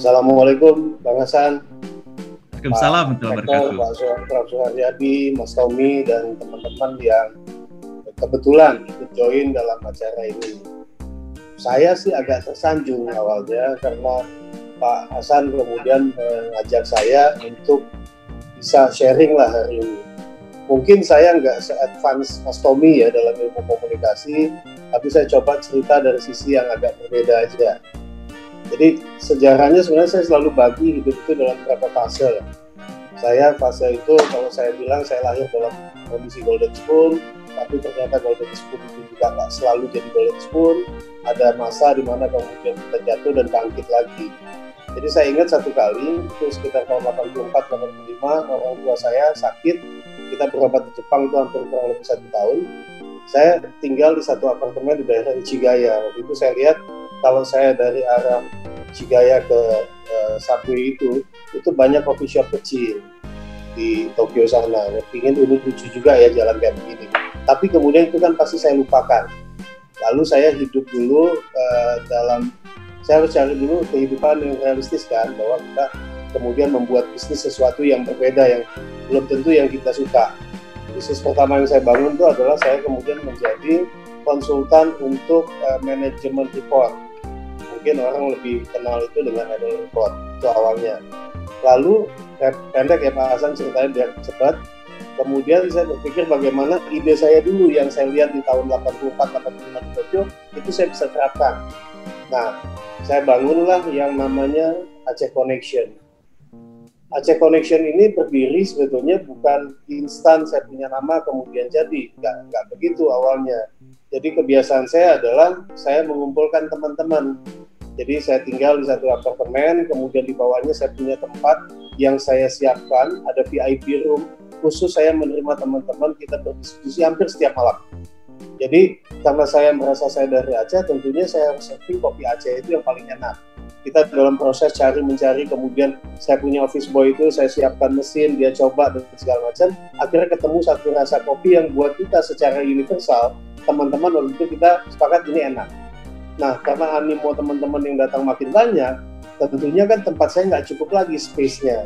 Assalamualaikum Bang Hasan. Waalaikumsalam warahmatullahi wabarakatuh. Pak. Suharyadi, Mas Tommy, dan teman-teman yang kebetulan ikut join dalam acara ini. Saya sih agak tersanjung awalnya karena Pak Hasan kemudian mengajak saya untuk bisa sharing lah hari ini. Mungkin saya nggak se-advance Mas Tommy ya dalam ilmu komunikasi, tapi saya coba cerita dari sisi yang agak berbeda aja jadi sejarahnya sebenarnya saya selalu bagi hidup itu dalam beberapa fase. Saya fase itu kalau saya bilang saya lahir dalam kondisi golden spoon, tapi ternyata golden spoon itu juga nggak selalu jadi golden spoon. Ada masa di mana kemudian kita jatuh dan bangkit lagi. Jadi saya ingat satu kali itu sekitar tahun 84-85 orang tua saya sakit, kita berobat di Jepang itu hampir kurang lebih satu tahun. Saya tinggal di satu apartemen di daerah Ichigaya. Waktu itu saya lihat kalau saya dari arah Cigaya ke uh, itu itu banyak coffee shop kecil di Tokyo sana. Ingin ini lucu juga ya jalan kayak begini. Tapi kemudian itu kan pasti saya lupakan. Lalu saya hidup dulu uh, dalam saya harus cari dulu kehidupan yang realistis kan bahwa kita kemudian membuat bisnis sesuatu yang berbeda yang belum tentu yang kita suka. Bisnis pertama yang saya bangun itu adalah saya kemudian menjadi konsultan untuk uh, manajemen report. Mungkin orang lebih kenal itu dengan annual report itu awalnya. Lalu pendek ya Pak Hasan ceritanya biar cepat. Kemudian saya berpikir bagaimana ide saya dulu yang saya lihat di tahun 84 85 di itu saya bisa terapkan. Nah saya bangunlah yang namanya Aceh Connection Aceh Connection ini berdiri sebetulnya bukan instan saya punya nama kemudian jadi nggak nggak begitu awalnya jadi kebiasaan saya adalah saya mengumpulkan teman-teman jadi saya tinggal di satu apartemen, kemudian di bawahnya saya punya tempat yang saya siapkan, ada VIP room khusus saya menerima teman-teman kita berdiskusi hampir setiap malam. Jadi karena saya merasa saya dari Aceh, tentunya saya harus kopi Aceh itu yang paling enak. Kita dalam proses cari mencari, kemudian saya punya office boy itu, saya siapkan mesin, dia coba dan segala macam. Akhirnya ketemu satu rasa kopi yang buat kita secara universal, teman-teman waktu itu kita sepakat ini enak Nah, karena animo teman-teman yang datang makin banyak, tentunya kan tempat saya nggak cukup lagi space-nya.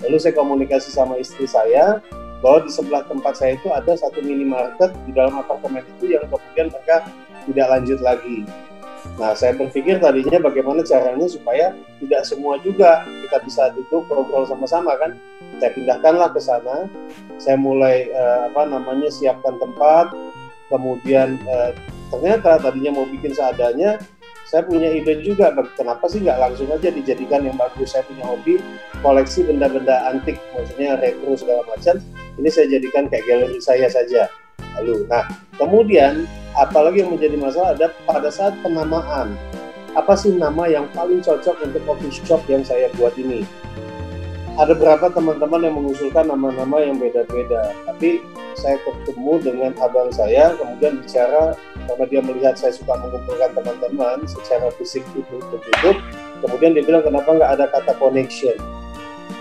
Lalu saya komunikasi sama istri saya bahwa di sebelah tempat saya itu ada satu minimarket di dalam apartemen itu yang kemudian mereka tidak lanjut lagi. Nah, saya berpikir tadinya bagaimana caranya supaya tidak semua juga kita bisa duduk ngobrol sama-sama kan. Saya pindahkanlah ke sana. Saya mulai uh, apa namanya siapkan tempat, kemudian uh, ternyata tadinya mau bikin seadanya saya punya ide juga. Kenapa sih nggak langsung aja dijadikan yang bagus? Saya punya hobi koleksi benda-benda antik maksudnya retro segala macam. Ini saya jadikan kayak galeri saya saja lalu nah kemudian apalagi yang menjadi masalah ada pada saat penamaan apa sih nama yang paling cocok untuk coffee shop yang saya buat ini? Ada beberapa teman-teman yang mengusulkan nama-nama yang beda-beda tapi saya ketemu dengan abang saya kemudian bicara karena dia melihat saya suka mengumpulkan teman-teman secara fisik itu tutup kemudian dia bilang kenapa nggak ada kata connection?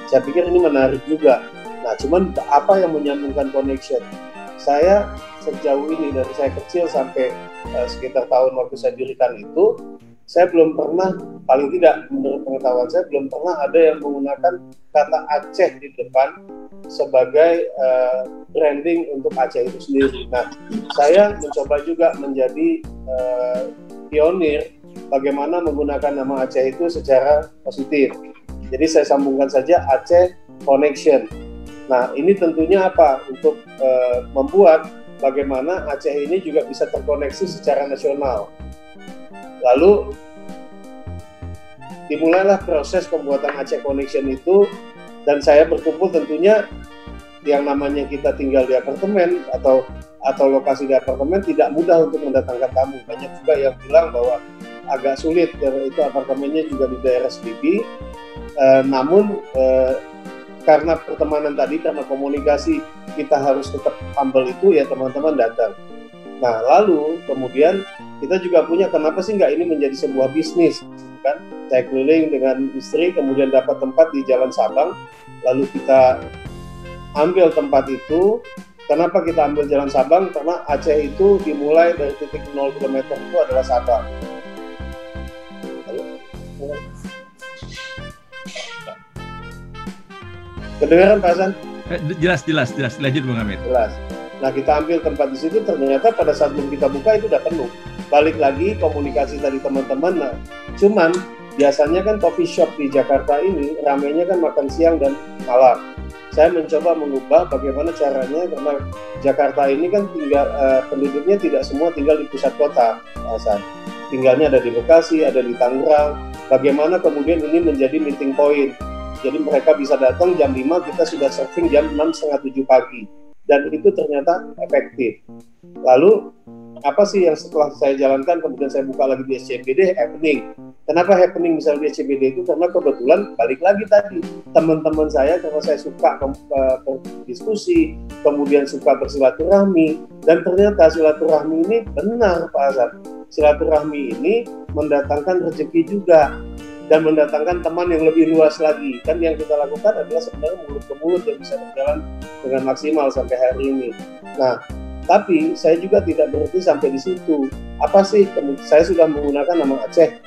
Saya pikir ini menarik juga. Nah cuman apa yang menyambungkan connection saya sejauh ini dari saya kecil sampai uh, sekitar tahun waktu saya dirikan itu saya belum pernah paling tidak menurut pengetahuan saya belum pernah ada yang menggunakan kata Aceh di depan sebagai uh, branding untuk Aceh itu sendiri. Nah, saya mencoba juga menjadi uh, pionir bagaimana menggunakan nama Aceh itu secara positif. Jadi saya sambungkan saja Aceh Connection. Nah, ini tentunya apa? Untuk uh, membuat bagaimana Aceh ini juga bisa terkoneksi secara nasional Lalu dimulailah proses pembuatan Aceh Connection itu dan saya berkumpul tentunya yang namanya kita tinggal di apartemen atau atau lokasi di apartemen tidak mudah untuk mendatangkan tamu. Banyak juga yang bilang bahwa agak sulit karena itu apartemennya juga di daerah Selipi. E, namun e, karena pertemanan tadi, karena komunikasi kita harus tetap humble itu ya teman-teman datang. Nah lalu kemudian kita juga punya kenapa sih nggak ini menjadi sebuah bisnis kan saya keliling dengan istri kemudian dapat tempat di Jalan Sabang lalu kita ambil tempat itu Kenapa kita ambil jalan Sabang? Karena Aceh itu dimulai dari titik 0 km itu adalah Sabang. Kedengaran Pak Hasan? Eh, jelas, jelas, jelas. Lanjut Bung Hamid. Jelas. Nah kita ambil tempat di situ ternyata pada saat belum kita buka itu udah penuh. Balik lagi komunikasi dari teman-teman. Nah, cuman biasanya kan coffee shop di Jakarta ini ramainya kan makan siang dan malam. Saya mencoba mengubah bagaimana caranya karena Jakarta ini kan tinggal uh, penduduknya tidak semua tinggal di pusat kota, Hasan. Tinggalnya ada di Bekasi, ada di Tangerang. Bagaimana kemudian ini menjadi meeting point jadi mereka bisa datang jam 5, kita sudah surfing jam 6, setengah 7 pagi. Dan itu ternyata efektif. Lalu, apa sih yang setelah saya jalankan, kemudian saya buka lagi di SCBD, happening. Kenapa happening misalnya di SCBD itu? Karena kebetulan balik lagi tadi, teman-teman saya karena saya suka berdiskusi, kemudian suka bersilaturahmi, dan ternyata silaturahmi ini benar Pak Azhar. Silaturahmi ini mendatangkan rezeki juga dan mendatangkan teman yang lebih luas lagi. Kan yang kita lakukan adalah sebenarnya mulut ke mulut yang bisa berjalan dengan maksimal sampai hari ini. Nah, tapi saya juga tidak berhenti sampai di situ. Apa sih? Saya sudah menggunakan nama Aceh.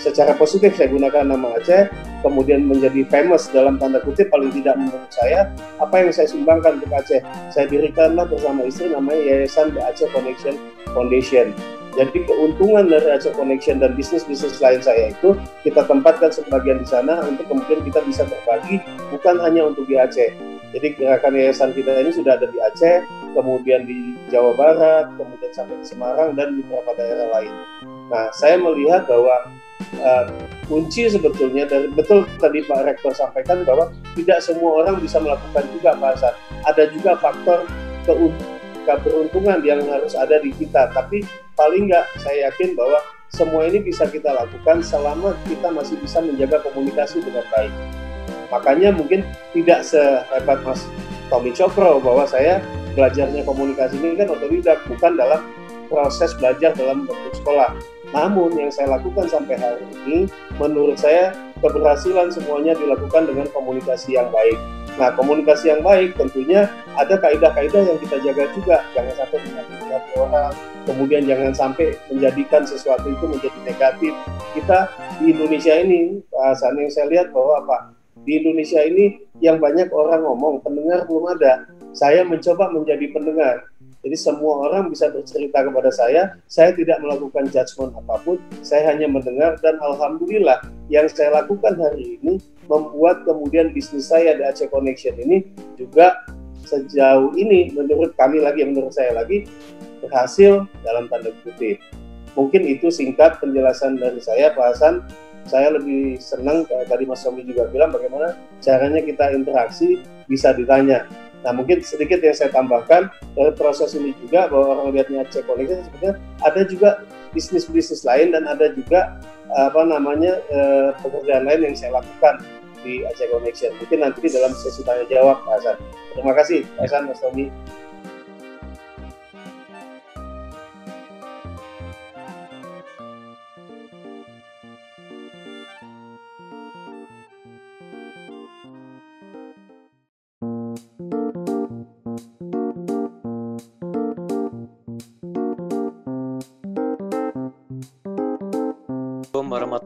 Secara positif saya gunakan nama Aceh, kemudian menjadi famous dalam tanda kutip paling tidak menurut saya. Apa yang saya sumbangkan untuk Aceh? Saya dirikanlah bersama istri namanya Yayasan The Aceh Connection Foundation jadi keuntungan dari Aceh Connection dan bisnis-bisnis lain saya itu kita tempatkan sebagian di sana untuk kemudian kita bisa berbagi bukan hanya untuk di Aceh. Jadi gerakan yayasan kita ini sudah ada di Aceh, kemudian di Jawa Barat, kemudian sampai di Semarang dan beberapa daerah lain. Nah, saya melihat bahwa uh, kunci sebetulnya dari betul tadi Pak Rektor sampaikan bahwa tidak semua orang bisa melakukan juga Pak Ada juga faktor keberuntungan yang harus ada di kita, tapi paling nggak saya yakin bahwa semua ini bisa kita lakukan selama kita masih bisa menjaga komunikasi dengan baik. Makanya mungkin tidak sehebat Mas Tommy Cokro bahwa saya belajarnya komunikasi ini kan otodidak, bukan dalam proses belajar dalam bentuk sekolah. Namun yang saya lakukan sampai hari ini, menurut saya keberhasilan semuanya dilakukan dengan komunikasi yang baik. Nah, komunikasi yang baik tentunya ada kaidah-kaidah yang kita jaga juga. Jangan sampai menyakiti orang, kemudian jangan sampai menjadikan sesuatu itu menjadi negatif. Kita di Indonesia ini, saat yang saya lihat bahwa apa? Di Indonesia ini yang banyak orang ngomong, pendengar belum ada. Saya mencoba menjadi pendengar. Jadi semua orang bisa bercerita kepada saya, saya tidak melakukan judgement apa pun, saya hanya mendengar dan alhamdulillah yang saya lakukan hari ini membuat kemudian bisnis saya di Aceh Connection ini juga sejauh ini menurut kami lagi, menurut saya lagi berhasil dalam tanda kutip. Mungkin itu singkat penjelasan dari saya Pak Hasan. Saya lebih senang tadi Mas Somi juga bilang bagaimana caranya kita interaksi bisa ditanya Nah mungkin sedikit yang saya tambahkan dari proses ini juga bahwa orang lihatnya Aceh Connection sebenarnya ada juga bisnis-bisnis lain dan ada juga apa namanya eh, pekerjaan lain yang saya lakukan di Aceh Connection. Mungkin nanti dalam sesi tanya jawab Pak Hasan. Terima kasih Pak Hasan Mas Tommy.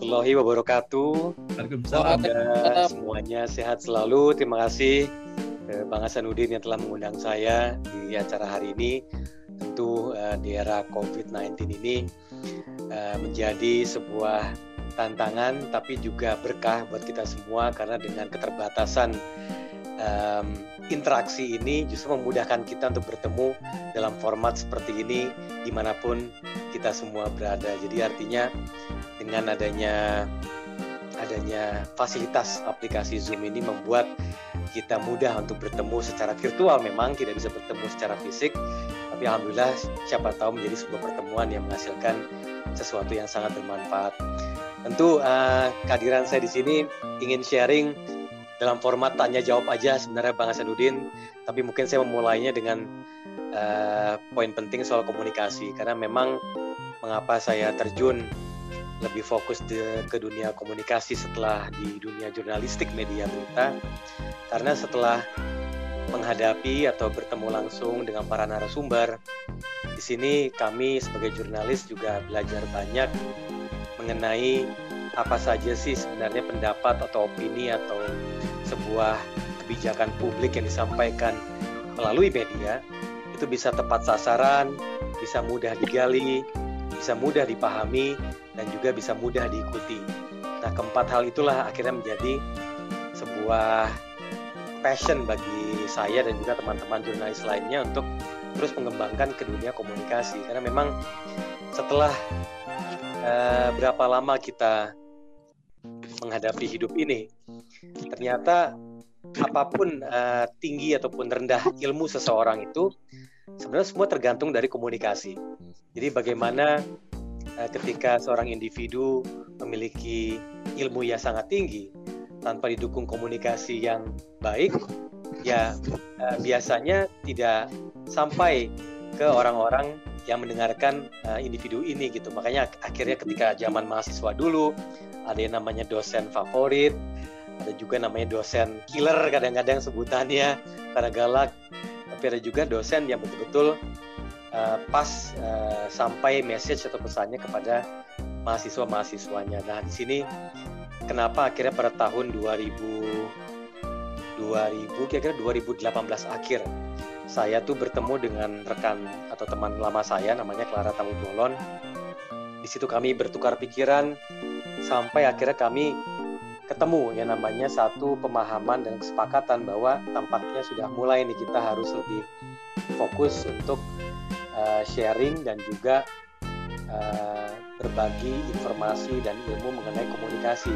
Warahmatullahi wabarakatuh. Waalaikumsalam. Semoga semuanya sehat selalu. Terima kasih eh, Bang Hasanuddin yang telah mengundang saya di acara hari ini. Tentu uh, di era COVID-19 ini uh, menjadi sebuah tantangan tapi juga berkah buat kita semua karena dengan keterbatasan um, interaksi ini justru memudahkan kita untuk bertemu dalam format seperti ini di mana pun kita semua berada. Jadi artinya dengan adanya adanya fasilitas aplikasi Zoom ini membuat kita mudah untuk bertemu secara virtual memang tidak bisa bertemu secara fisik tapi alhamdulillah siapa tahu menjadi sebuah pertemuan yang menghasilkan sesuatu yang sangat bermanfaat. Tentu uh, kehadiran saya di sini ingin sharing dalam format tanya jawab aja sebenarnya Bang Hasanuddin, tapi mungkin saya memulainya dengan uh, poin penting soal komunikasi karena memang mengapa saya terjun lebih fokus di, ke dunia komunikasi setelah di dunia jurnalistik media berita karena setelah menghadapi atau bertemu langsung dengan para narasumber. Di sini kami sebagai jurnalis juga belajar banyak mengenai apa saja sih sebenarnya pendapat atau opini atau sebuah kebijakan publik yang disampaikan melalui media itu bisa tepat sasaran, bisa mudah digali, bisa mudah dipahami, dan juga bisa mudah diikuti. Nah, keempat hal itulah akhirnya menjadi sebuah passion bagi saya dan juga teman-teman jurnalis lainnya untuk terus mengembangkan ke dunia komunikasi. Karena memang setelah uh, berapa lama kita menghadapi hidup ini. Ternyata apa pun uh, tinggi ataupun rendah ilmu seseorang itu sebenarnya semua tergantung dari komunikasi. Jadi bagaimana uh, ketika seorang individu memiliki ilmu yang sangat tinggi tanpa didukung komunikasi yang baik, ya uh, biasanya tidak sampai ke orang-orang yang mendengarkan uh, individu ini gitu. Makanya akhirnya ketika zaman mahasiswa dulu ada yang namanya dosen favorit, ada juga namanya dosen killer kadang-kadang sebutannya karena galak, tapi ada juga dosen yang betul-betul uh, pas uh, sampai message atau pesannya kepada mahasiswa-mahasiswanya. Nah, di sini kenapa akhirnya pada tahun 2000 2000 kira-kira 2018 akhir saya tuh bertemu dengan rekan atau teman lama saya namanya Clara Tamu Bolon. Di situ kami bertukar pikiran sampai akhirnya kami ketemu yang namanya satu pemahaman dan kesepakatan bahwa tampaknya sudah mulai nih kita harus lebih fokus untuk uh, sharing dan juga uh, berbagi informasi dan ilmu mengenai komunikasi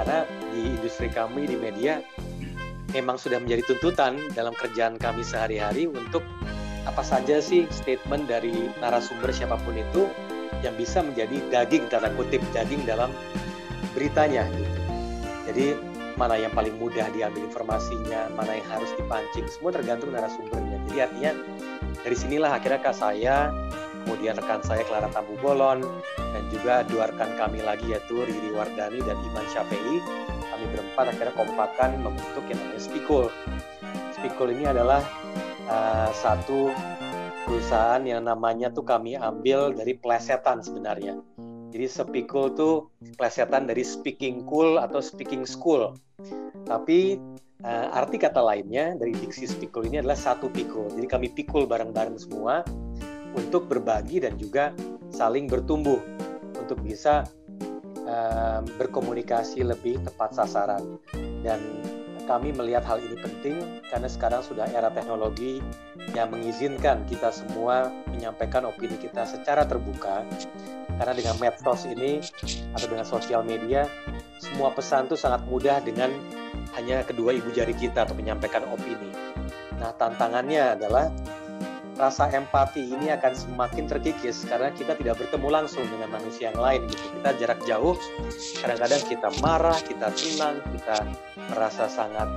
karena di industri kami di media memang sudah menjadi tuntutan dalam kerjaan kami sehari-hari untuk apa saja sih statement dari narasumber siapa pun itu yang bisa menjadi daging tanda kutip daging dalam beritanya. Jadi mana yang paling mudah diambil informasinya, mana yang harus dipancing, semua tergantung narasumbernya. Jadi artinya dari sinilah akhirnya kak saya, kemudian rekan saya Clara Tambu Bolon, dan juga dua rekan kami lagi yaitu Riri Wardani dan Iman Syafei, kami berempat akhirnya kompakan membentuk yang namanya Spikul. Spikul ini adalah uh, satu perusahaan yang namanya tuh kami ambil dari plesetan sebenarnya. Jadi Spikul tuh plesetan dari speaking cool atau speaking school. Tapi uh, arti kata lainnya dari diksi Spikul ini adalah satu pikul. Jadi kami pikul bareng-bareng semua untuk berbagi dan juga saling bertumbuh untuk bisa uh, berkomunikasi lebih tepat sasaran dan kami melihat hal ini penting karena sekarang sudah era teknologi yang mengizinkan kita semua menyampaikan opini kita secara terbuka karena dengan medsos ini atau dengan sosial media semua pesan itu sangat mudah dengan hanya kedua ibu jari kita untuk menyampaikan opini. Nah tantangannya adalah rasa empati ini akan semakin terkikis karena kita tidak bertemu langsung dengan manusia yang lain gitu. Kita jarak jauh, kadang-kadang kita marah, kita senang, kita merasa sangat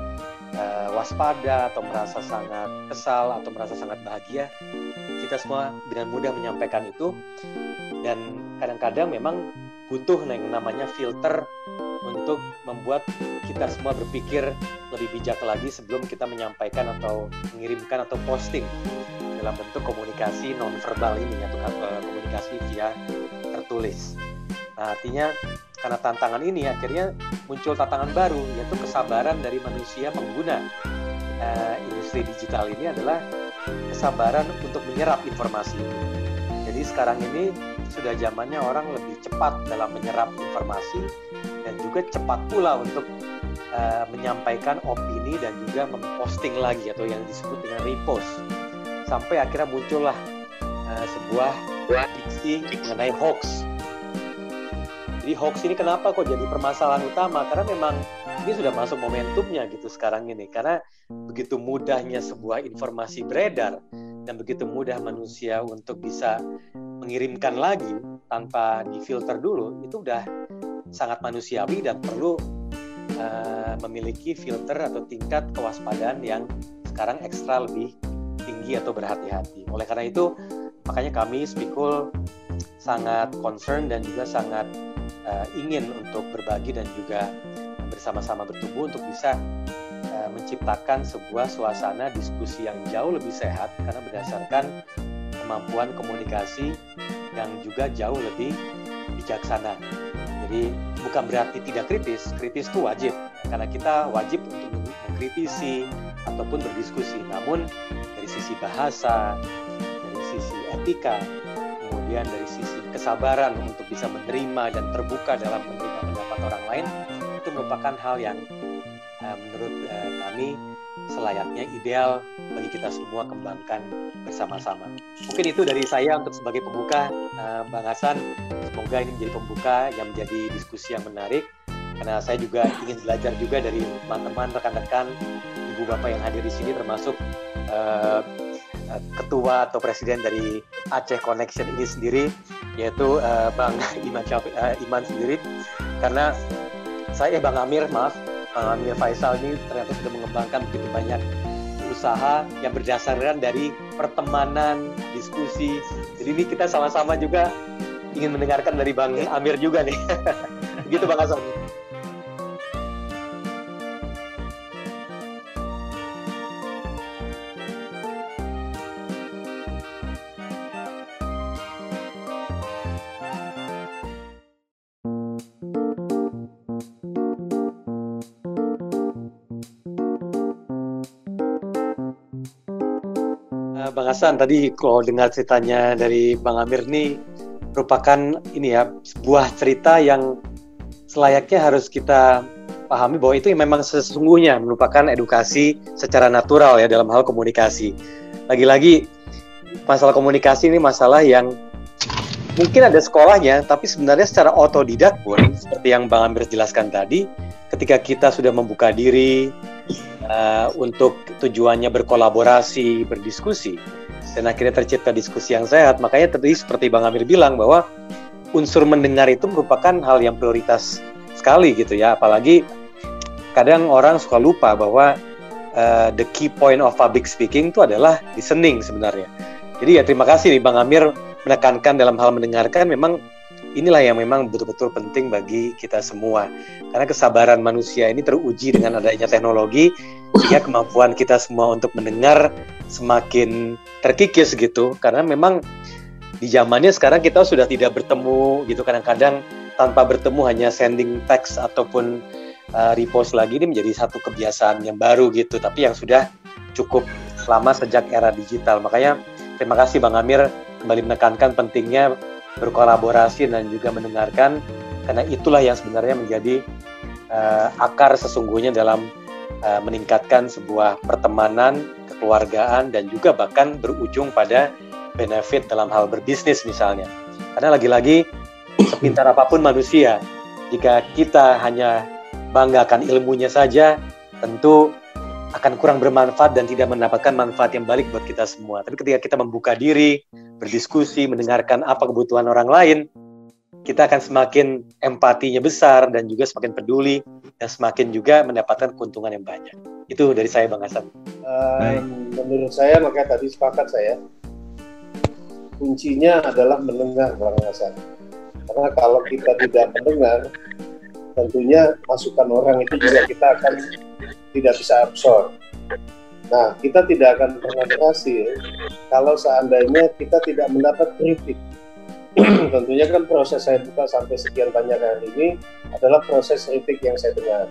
uh, waspada atau merasa sangat kesal atau merasa sangat bahagia. Kita semua dengan mudah menyampaikan itu dan kadang-kadang memang butuh yang namanya filter untuk membuat kita semua berpikir lebih bijak lagi sebelum kita menyampaikan atau mengirimkan atau posting dalam bentuk komunikasi nonverbal ini atau eh, komunikasi via tertulis. Nah, artinya karena tantangan ini akhirnya muncul tantangan baru yaitu kesabaran dari manusia pengguna uh, industri digital ini adalah kesabaran untuk menyerap informasi. Jadi sekarang ini sudah zamannya orang lebih cepat dalam menyerap informasi dan juga cepat pula untuk uh, menyampaikan opini dan juga memposting lagi atau yang disebut dengan repost sampai akhirnya muncullah uh, sebuah diksi mengenai hoax. Jadi hoax ini kenapa kok jadi permasalahan utama? Karena memang ini sudah masuk momentumnya gitu sekarang ini. Karena begitu mudahnya sebuah informasi beredar dan begitu mudah manusia untuk bisa mengirimkan lagi tanpa difilter dulu, itu udah sangat manusiawi dan perlu uh, memiliki filter atau tingkat kewaspadaan yang sekarang ekstra lebih tinggi atau berhati-hati. Oleh karena itu, makanya kami Spikul sangat concern dan juga sangat uh, ingin untuk berbagi dan juga bersama-sama bertumbuh untuk bisa uh, menciptakan sebuah suasana diskusi yang jauh lebih sehat karena berdasarkan kemampuan komunikasi yang juga jauh lebih bijaksana. Jadi bukan berarti tidak kritis, kritis itu wajib karena kita wajib untuk mengkritisi ataupun berdiskusi. Namun sisi bahasa, dari sisi etika, kemudian dari sisi kesabaran untuk bisa menerima dan terbuka dalam menerima pendapat orang lain itu merupakan hal yang uh, menurut uh, kami selayaknya ideal bagi kita semua kembangkan bersama-sama. Mungkin itu dari saya untuk sebagai pembuka, uh, Bang Hasan. Semoga ini menjadi pembuka yang menjadi diskusi yang menarik. Karena saya juga ingin belajar juga dari teman-teman, rekan-rekan, ibu bapak yang hadir di sini, termasuk uh, ketua atau presiden dari Aceh Connection ini sendiri, yaitu uh, Bang Iman uh, Iman sendiri. Karena saya Bang Amir, maaf, Bang Amir Faisal ini ternyata sudah mengembangkan begitu banyak usaha yang berdasarkan dari pertemanan, diskusi. Jadi ini kita sama-sama juga ingin mendengarkan dari Bang Amir juga nih. gitu Bang Hasan. Hasan tadi kalau dengar ceritanya dari Bang Amir nih merupakan ini ya sebuah cerita yang selayaknya harus kita pahami bahwa itu memang sesungguhnya merupakan edukasi secara natural ya dalam hal komunikasi. Lagi-lagi masalah komunikasi ini masalah yang mungkin ada sekolahnya, tapi sebenarnya secara otodidak pun seperti yang Bang Amir jelaskan tadi, ketika kita sudah membuka diri uh, untuk tujuannya berkolaborasi, berdiskusi, dan akhirnya tercipta diskusi yang sehat. Makanya tadi seperti Bang Amir bilang bahwa unsur mendengar itu merupakan hal yang prioritas sekali gitu ya. Apalagi kadang orang suka lupa bahwa uh, the key point of public speaking itu adalah listening sebenarnya. Jadi ya terima kasih nih Bang Amir menekankan dalam hal mendengarkan memang inilah yang memang betul-betul penting bagi kita semua. Karena kesabaran manusia ini teruji dengan adanya teknologi, sehingga kemampuan kita semua untuk mendengar semakin terkikis gitu. Karena memang di zamannya sekarang kita sudah tidak bertemu gitu kadang-kadang tanpa bertemu hanya sending text ataupun uh, repost lagi ini menjadi satu kebiasaan yang baru gitu tapi yang sudah cukup lama sejak era digital makanya terima kasih Bang Amir kembali menekankan pentingnya berkolaborasi dan juga mendengarkan karena itulah yang sebenarnya menjadi uh, akar sesungguhnya dalam uh, meningkatkan sebuah pertemanan, kekeluargaan dan juga bahkan berujung pada benefit dalam hal berbisnis misalnya. Karena lagi-lagi sepintar apa pun manusia, jika kita hanya banggakan ilmunya saja, tentu akan kurang bermanfaat dan tidak mendapatkan manfaat yang balik buat kita semua. Tapi ketika kita membuka diri, berdiskusi, mendengarkan apa kebutuhan orang lain, kita akan semakin empatinya besar dan juga semakin peduli dan semakin juga mendapatkan keuntungan yang banyak. Itu dari saya Bang Hasan. Um, menurut saya maka tadi sepakat saya kuncinya adalah mendengar Bang Hasan. Karena kalau kita tidak mendengar, tentunya masukan orang itu juga kita akan tidak bisa absorb. Nah, kita tidak akan pernah berhasil kalau seandainya kita tidak mendapat kritik. Tentunya kan proses saya buka sampai sekian banyak hari ini adalah proses kritik yang saya dengar.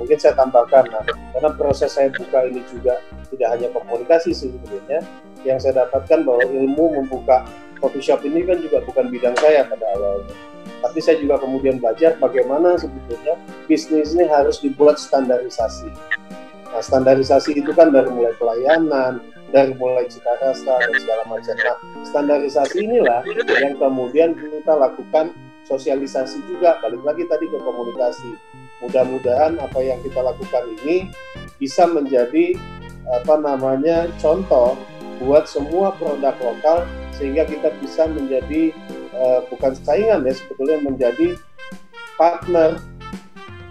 Mungkin saya tambahkan, nah, karena proses saya buka ini juga tidak hanya komunikasi sih sebetulnya, yang saya dapatkan bahwa ilmu membuka coffee shop ini kan juga bukan bidang saya pada awalnya tapi saya juga kemudian belajar bagaimana sebetulnya bisnis ini harus dibuat standarisasi. Nah, standarisasi itu kan dari mulai pelayanan, dari mulai cita rasa dan segala macam. Nah, standarisasi inilah yang kemudian kita lakukan sosialisasi juga. Balik lagi tadi ke komunikasi. Mudah-mudahan apa yang kita lakukan ini bisa menjadi apa namanya contoh buat semua produk lokal sehingga kita bisa menjadi uh, bukan saingan ya sebetulnya menjadi partner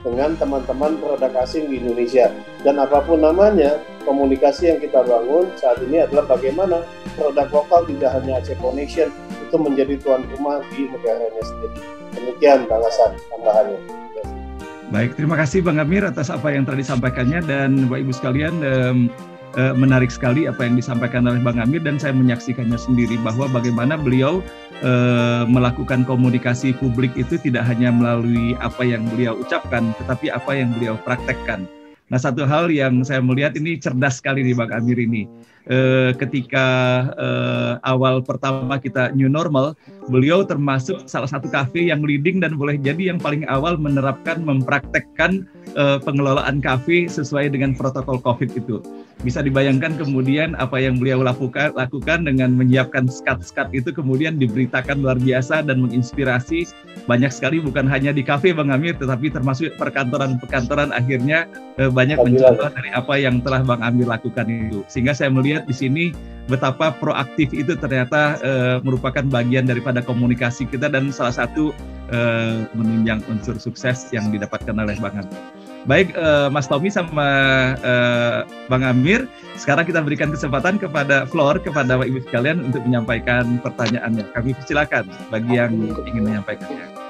dengan teman-teman produk asing di Indonesia. Dan apa pun namanya komunikasi yang kita bangun saat ini adalah bagaimana produk lokal tidak hanya Aceh Connection itu menjadi tuan rumah di negaranya sendiri. Demikian Bang Hasan tambahannya. Baik, terima kasih Bang Amir atas apa yang telah disampaikannya dan Bapak Ibu sekalian um, uh, menarik sekali apa yang disampaikan oleh Bang Amir dan saya menyaksikannya sendiri bahwa bagaimana beliau uh, melakukan komunikasi publik itu tidak hanya melalui apa yang beliau ucapkan tetapi apa yang beliau praktekkan. Nah, satu hal yang saya melihat ini cerdas sekali nih Bang Amir ini. E, ketika e, awal pertama kita new normal, beliau termasuk salah satu kafe yang leading dan boleh jadi yang paling awal menerapkan, mempraktekkan e, pengelolaan kafe sesuai dengan protokol COVID itu. Bisa dibayangkan kemudian apa yang beliau lakukan, lakukan dengan menyiapkan skat-skat itu kemudian diberitakan luar biasa dan menginspirasi banyak sekali bukan hanya di kafe Bang Amir tetapi termasuk perkantoran-perkantoran akhirnya eh, banyak mencontoh dari apa yang telah Bang Amir lakukan itu. Sehingga saya melihat di sini betapa proaktif itu ternyata eh, merupakan bagian daripada komunikasi kita dan salah satu eh, menunjang unsur sukses yang didapatkan oleh Bang Amir. Baik uh, Mas Tommy sama uh, Bang Amir, sekarang kita berikan kesempatan kepada Flor kepada Ibu sekalian untuk menyampaikan pertanyaannya. Kami persilakan bagi yang ingin menyampaikannya.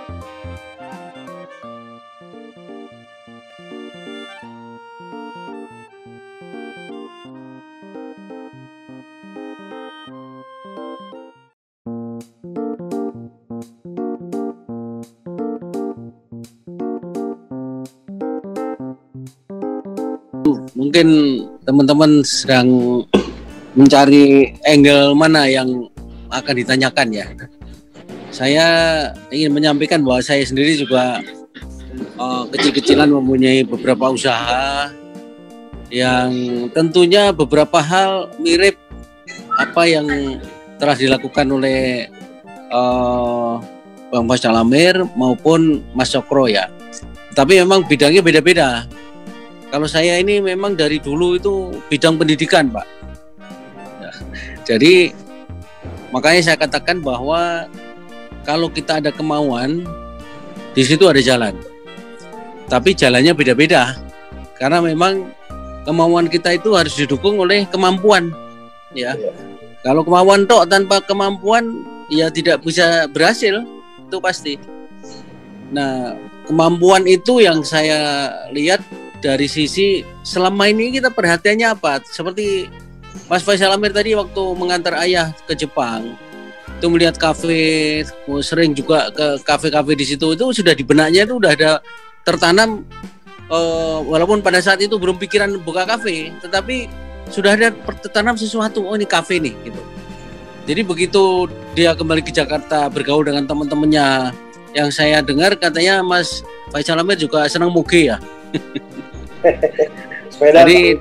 Mungkin teman-teman sedang mencari angle mana yang akan ditanyakan ya. Saya ingin menyampaikan bahwa saya sendiri juga uh, kecil-kecilan mempunyai beberapa usaha yang tentunya beberapa hal mirip apa yang telah dilakukan oleh uh, Bang Mas Calamir maupun Mas Sokro ya. Tapi memang bidangnya beda-beda. Kalau saya ini memang dari dulu itu bidang pendidikan, Pak. Ya, jadi makanya saya katakan bahwa kalau kita ada kemauan, di situ ada jalan. Tapi jalannya beda-beda. Karena memang kemauan kita itu harus didukung oleh kemampuan. Ya. Kalau kemauan tok tanpa kemampuan ya tidak bisa berhasil, itu pasti. Nah, kemampuan itu yang saya lihat dari sisi selama ini kita perhatiannya apa? Seperti Mas Faisal Amir tadi waktu mengantar ayah ke Jepang itu melihat kafe sering juga ke kafe-kafe di situ itu sudah di benaknya itu udah ada tertanam uh, walaupun pada saat itu belum pikiran buka kafe tetapi sudah ada tertanam sesuatu oh ini kafe nih gitu jadi begitu dia kembali ke Jakarta bergaul dengan teman-temannya yang saya dengar katanya Mas Faisal Amir juga senang muge ya Sepeda Jadi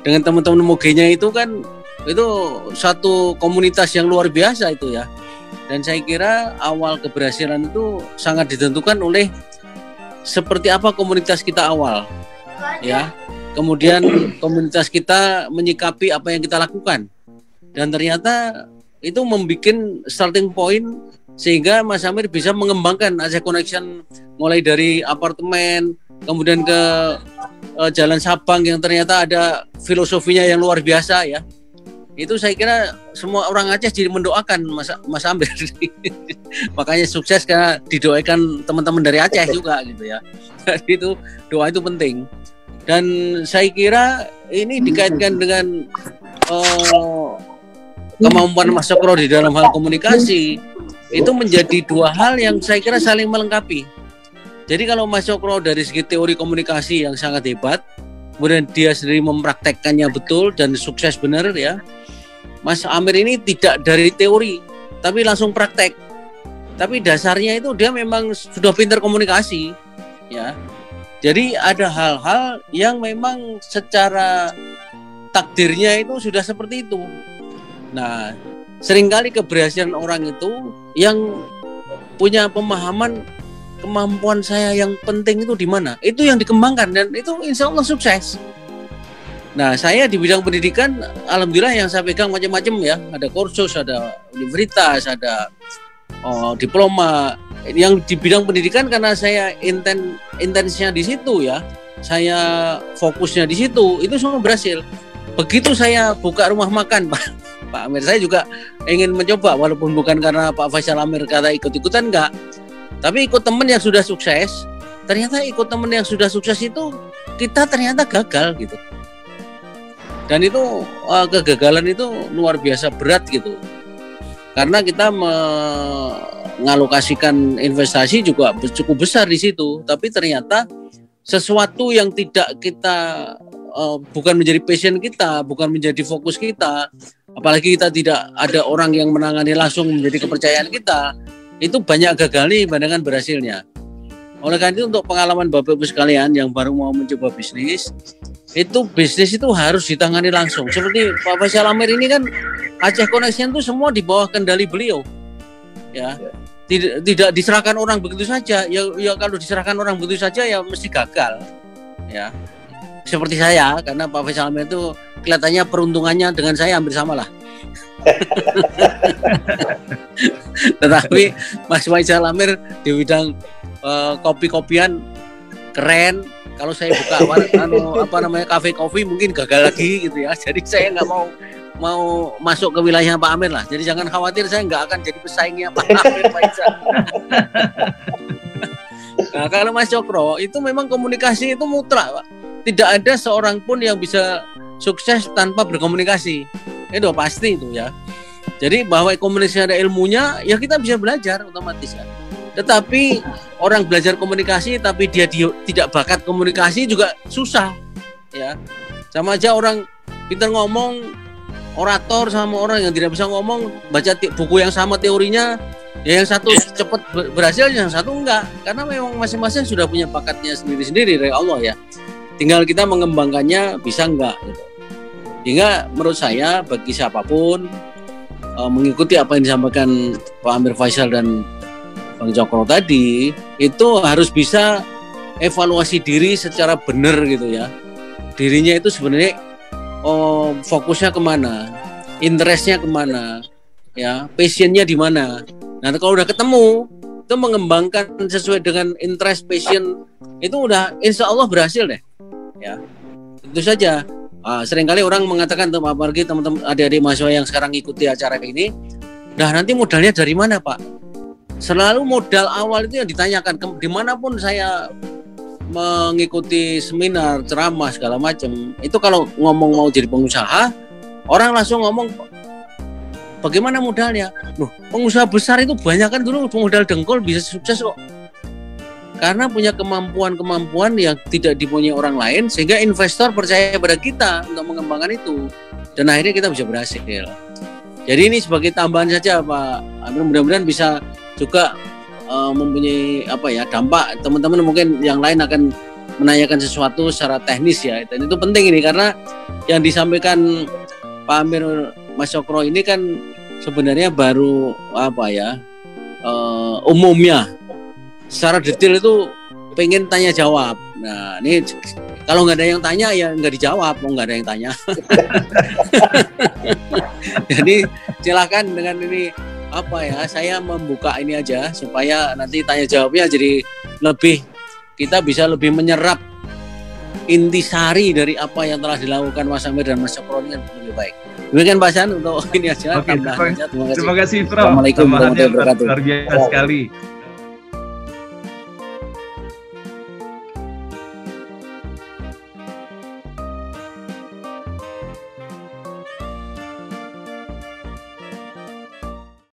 dengan teman-teman mogenya itu kan itu satu komunitas yang luar biasa itu ya. Dan saya kira awal keberhasilan itu sangat ditentukan oleh seperti apa komunitas kita awal. Ya. Kemudian komunitas kita menyikapi apa yang kita lakukan. Dan ternyata itu membuat starting point sehingga Mas Amir bisa mengembangkan Aceh Connection mulai dari apartemen, kemudian ke uh, Jalan Sabang yang ternyata ada filosofinya yang luar biasa ya. Itu saya kira semua orang Aceh jadi mendoakan Mas Mas Amir. Makanya sukses karena didoakan teman-teman dari Aceh juga gitu ya. Jadi itu doa itu penting. Dan saya kira ini dikaitkan dengan uh, kemampuan Mas Sokro di dalam hal komunikasi itu menjadi dua hal yang saya kira saling melengkapi jadi kalau Mas Cokro dari segi teori komunikasi yang sangat hebat, kemudian dia sendiri mempraktekkannya betul dan sukses benar ya. Mas Amir ini tidak dari teori, tapi langsung praktek. Tapi dasarnya itu dia memang sudah pintar komunikasi, ya. Jadi ada hal-hal yang memang secara takdirnya itu sudah seperti itu. Nah, sering kali keberhasilan orang itu yang punya pemahaman kemampuan saya yang penting itu di mana? Itu yang dikembangkan dan itu insya Allah sukses. Nah, saya di bidang pendidikan, alhamdulillah yang saya pegang macam-macam ya. Ada kursus, ada universitas, ada oh, diploma. Yang di bidang pendidikan karena saya inten intensnya di situ ya, saya fokusnya di situ, itu semua berhasil. Begitu saya buka rumah makan, Pak, Pak Amir, saya juga ingin mencoba, walaupun bukan karena Pak Faisal Amir kata ikut-ikutan enggak, tapi ikut temen yang sudah sukses ternyata ikut temen yang sudah sukses itu kita ternyata gagal gitu. Dan itu uh, kegagalan itu luar biasa berat gitu. Karena kita mengalokasikan investasi juga cukup besar di situ. Tapi ternyata sesuatu yang tidak kita uh, bukan menjadi passion kita bukan menjadi fokus kita apalagi kita tidak ada orang yang menangani langsung menjadi kepercayaan kita itu banyak gagal nih bandingkan berhasilnya oleh karena itu untuk pengalaman Bapak Ibu sekalian yang baru mau mencoba bisnis, itu bisnis itu harus ditangani langsung. Seperti Pak Faisal Amir ini kan Aceh Connection itu semua di bawah kendali beliau. Ya. Tidak tidak diserahkan orang begitu saja. Ya, ya kalau diserahkan orang begitu saja ya mesti gagal. Ya. Seperti saya karena Pak Faisal Amir itu kelihatannya peruntungannya dengan saya hampir sama lah. Tetapi Mas Faisal Amir di bidang uh, kopi-kopian keren. Kalau saya buka anu, apa namanya kafe kopi mungkin gagal lagi gitu ya. Jadi saya nggak mau mau masuk ke wilayah Pak Amir lah. Jadi jangan khawatir saya nggak akan jadi pesaingnya Pak Amir nah kalau Mas Cokro itu memang komunikasi itu mutlak Pak. Tidak ada seorang pun yang bisa sukses tanpa berkomunikasi itu pasti itu ya jadi bahwa komunikasi ada ilmunya ya kita bisa belajar otomatis ya tetapi orang belajar komunikasi tapi dia di, tidak bakat komunikasi juga susah. Ya. Sama aja orang pintar ngomong orator sama orang yang tidak bisa ngomong baca buku yang sama teorinya ya yang satu cepat berhasil yang satu enggak karena memang masing-masing sudah punya bakatnya sendiri-sendiri dari Allah ya tinggal kita mengembangkannya bisa enggak gitu. Sehingga menurut saya bagi siapa pun uh, mengikuti apa yang disampaikan Pak Amir Faisal dan Bang Cokro tadi itu harus bisa evaluasi diri secara benar gitu ya. Dirinya itu sebenarnya oh, fokusnya ke mana, interestnya ke mana, ya, passionnya di mana. Nanti kalau udah ketemu, itu mengembangkan sesuai dengan interest passion itu udah insya Allah berhasil deh, ya. Itu saja. Uh, sering kali orang mengatakan apalagi teman-teman adik-adik mahasiswa yang sekarang ikuti acara ini, nah nanti modalnya dari mana Pak? selalu modal awal itu yang ditanyakan di mana pun saya mengikuti seminar ceramah segala macam. Itu kalau ngomong mau jadi pengusaha orang langsung ngomong bagaimana modalnya? Loh pengusaha besar itu banyak kan dulu modal dengkul bisa sukses kok karena punya kemampuan-kemampuan yang tidak dipunyai orang lain sehingga investor percaya pada kita untuk mengembangkan itu. Dan akhirnya kita bisa berhasil. Jadi ini sebagai tambahan saja Pak. Amir mudah-mudahan bisa juga uh, mempunyai apa ya dampak. Teman-teman mungkin yang lain akan menanyakan sesuatu secara teknis ya. Dan itu penting ini karena yang disampaikan Pak Amir Mas Sokro ini kan sebenarnya baru apa ya uh, umumnya secara detail itu pengen tanya jawab nah ini kalau nggak ada yang tanya ya nggak dijawab mau nggak ada yang tanya jadi silakan dengan ini apa ya saya membuka ini aja supaya nanti tanya jawabnya jadi lebih kita bisa lebih menyerap intisari dari apa yang telah dilakukan Mas Amir dan Mas Cokro ini lebih baik. Demikian Pak San untuk ini aja. Oke, terima, terima kasih Prof. Assalamualaikum warahmatullahi wabarakatuh. Luar biasa sekali.